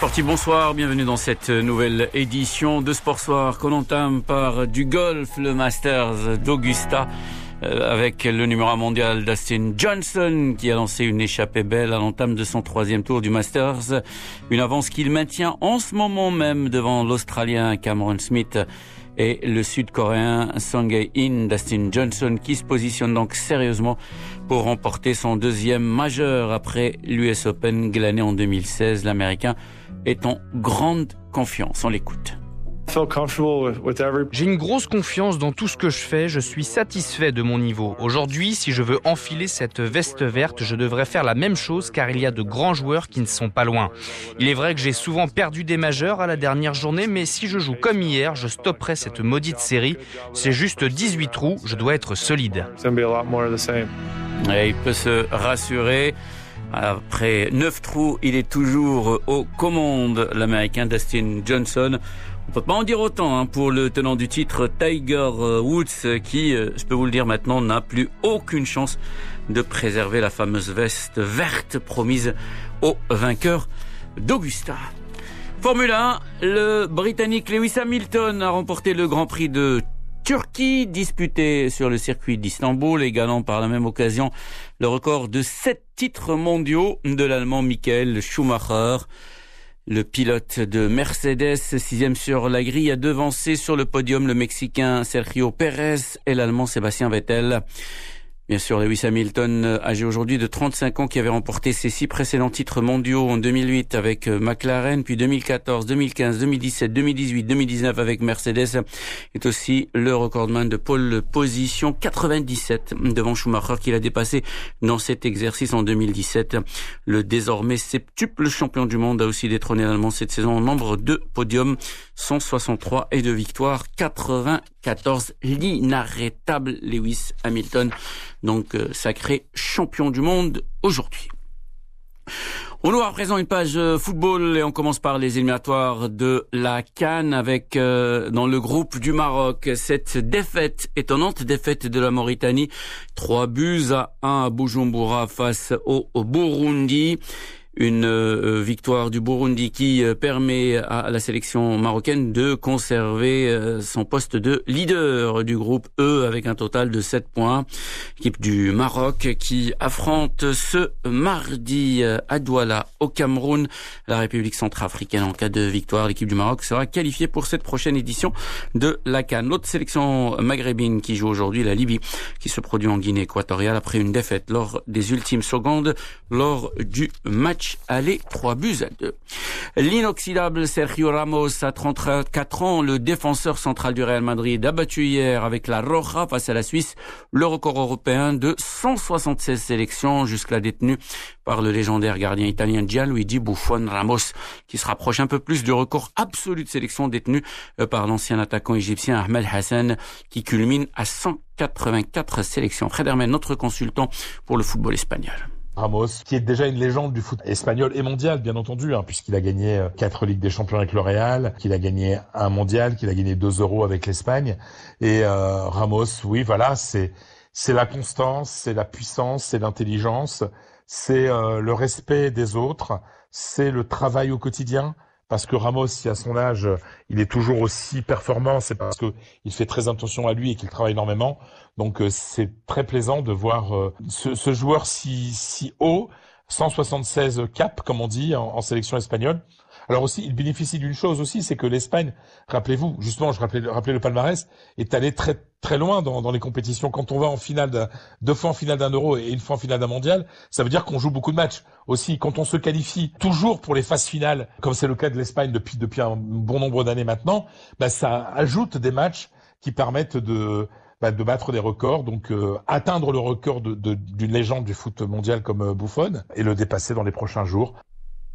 Bonsoir, bienvenue dans cette nouvelle édition de Sport Soir qu'on entame par du golf, le Masters d'Augusta euh, avec le numéro 1 mondial Dustin Johnson qui a lancé une échappée belle à l'entame de son troisième tour du Masters. Une avance qu'il maintient en ce moment même devant l'Australien Cameron Smith et le Sud-Coréen Sung In Dustin Johnson qui se positionne donc sérieusement pour remporter son deuxième majeur après l'US Open glané en 2016. L'Américain est en grande confiance. On l'écoute. J'ai une grosse confiance dans tout ce que je fais, je suis satisfait de mon niveau. Aujourd'hui, si je veux enfiler cette veste verte, je devrais faire la même chose car il y a de grands joueurs qui ne sont pas loin. Il est vrai que j'ai souvent perdu des majeurs à la dernière journée, mais si je joue comme hier, je stopperai cette maudite série. C'est juste 18 trous, je dois être solide. Et il peut se rassurer. Après 9 trous, il est toujours aux commandes, l'Américain Dustin Johnson. On peut pas en dire autant hein, pour le tenant du titre Tiger euh, Woods qui, euh, je peux vous le dire maintenant, n'a plus aucune chance de préserver la fameuse veste verte promise au vainqueur d'Augusta. Formule 1, le Britannique Lewis Hamilton a remporté le Grand Prix de Turquie, disputé sur le circuit d'Istanbul, égalant par la même occasion le record de sept titres mondiaux de l'Allemand Michael Schumacher. Le pilote de Mercedes, sixième sur la grille, a devancé sur le podium le Mexicain Sergio Pérez et l'Allemand Sébastien Vettel. Bien sûr, Lewis Hamilton, euh, âgé aujourd'hui de 35 ans, qui avait remporté ses six précédents titres mondiaux en 2008 avec euh, McLaren, puis 2014, 2015, 2017, 2018, 2019 avec Mercedes, est aussi le recordman de pole position 97 devant Schumacher qu'il a dépassé dans cet exercice en 2017. Le désormais septuple champion du monde a aussi détrôné l'Allemand cette saison en nombre de podiums, 163 et de victoires, 94 l'inarrêtable Lewis Hamilton donc euh, sacré champion du monde aujourd'hui. On ouvre à présent une page euh, football et on commence par les éliminatoires de la Cannes avec euh, dans le groupe du Maroc cette défaite étonnante défaite de la Mauritanie trois buts à 1 à Bujumbura face au Burundi une euh, victoire du Burundi qui euh, permet à la sélection marocaine de conserver euh, son poste de leader du groupe E avec un total de 7 points. Équipe du Maroc qui affronte ce mardi à Douala au Cameroun la République centrafricaine en cas de victoire. L'équipe du Maroc sera qualifiée pour cette prochaine édition de la Cannes. L'autre sélection maghrébine qui joue aujourd'hui la Libye qui se produit en Guinée équatoriale après une défaite lors des ultimes secondes lors du match aller 3 buts à 2. L'inoxydable Sergio Ramos à 34 ans, le défenseur central du Real Madrid, a battu hier avec la Roja face à la Suisse le record européen de 176 sélections jusqu'à détenu par le légendaire gardien italien Gianluigi Buffon Ramos, qui se rapproche un peu plus du record absolu de sélection détenu euh, par l'ancien attaquant égyptien Ahmed Hassan, qui culmine à 184 sélections. Fred Hermel, notre consultant pour le football espagnol. Ramos, qui est déjà une légende du foot espagnol et mondial, bien entendu, hein, puisqu'il a gagné euh, quatre Ligues des Champions avec le Real, qu'il a gagné un mondial, qu'il a gagné deux euros avec l'Espagne. Et euh, Ramos, oui, voilà, c'est c'est la constance, c'est la puissance, c'est l'intelligence, c'est euh, le respect des autres, c'est le travail au quotidien parce que Ramos, si à son âge, il est toujours aussi performant, c'est parce que il fait très attention à lui et qu'il travaille énormément. Donc euh, c'est très plaisant de voir euh, ce, ce, joueur si, si haut, 176 cap, comme on dit en, sélection espagnole. Alors aussi, il bénéficie d'une chose aussi, c'est que l'Espagne, rappelez-vous, justement, je rappelais, rappelais le palmarès, est allé très très loin dans, les compétitions. Quand on va en finale, de, deux fois en finale d'un euro et une fois en finale d'un mondial, ça veut dire qu'on joue beaucoup de matchs. Aussi, quand on se qualifie toujours pour les phases finales, comme c'est le cas de l'Espagne depuis depuis un bon nombre d'années maintenant, bah, ça ajoute des matchs qui permettent de bah, de battre des records, donc euh, atteindre le record d'une de, légende du foot mondial comme euh, Buffon et le dépasser dans les prochains jours.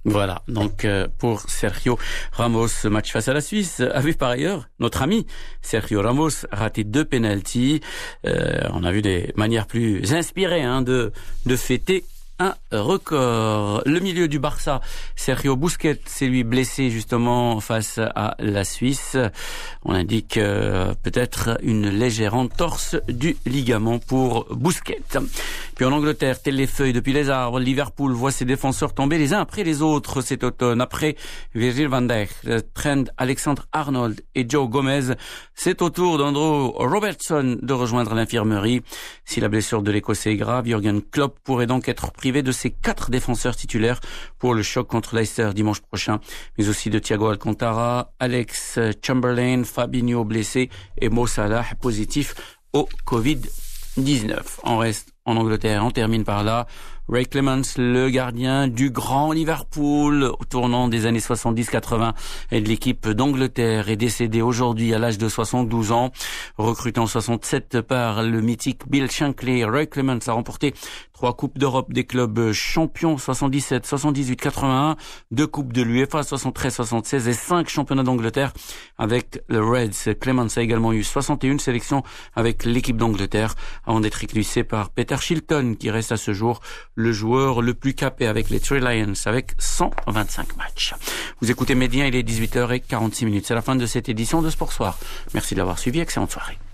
Voilà, donc euh, pour Sergio Ramos, match face à la Suisse a vu par ailleurs notre ami Sergio Ramos rater deux penalties. Euh, on a vu des manières plus inspirées hein, de, de fêter un record. Le milieu du Barça, Sergio Busquets, c'est lui blessé justement face à la Suisse. On indique euh, peut-être une légère entorse du ligament pour Busquets. Puis en Angleterre, tel les feuilles depuis les arbres, Liverpool voit ses défenseurs tomber les uns après les autres cet automne. Après Virgil van Dijk, Trent Alexandre-Arnold et Joe Gomez, c'est au tour d'Andrew Robertson de rejoindre l'infirmerie. Si la blessure de l'Écossais est grave, Jürgen Klopp pourrait donc être de ses quatre défenseurs titulaires pour le choc contre Leicester dimanche prochain, mais aussi de Thiago Alcantara, Alex Chamberlain, Fabinho blessé et Mo Salah positif au Covid-19. On reste en Angleterre, on termine par là. Ray Clements, le gardien du grand Liverpool au tournant des années 70-80 et de l'équipe d'Angleterre est décédé aujourd'hui à l'âge de 72 ans. Recruté en 67 par le mythique Bill Shankly, Ray Clements a remporté trois coupes d'Europe des clubs champions 77, 78, 81, deux coupes de l'UEFA 73, 76 et cinq championnats d'Angleterre avec le Reds. Clements a également eu 61 sélections avec l'équipe d'Angleterre avant d'être éclipsé par Peter Shilton qui reste à ce jour le joueur le plus capé avec les Three Lions avec 125 matchs. Vous écoutez Médien, il est 18h46 minutes. C'est la fin de cette édition de Sport Soir. Merci de l'avoir suivi. Excellente soirée.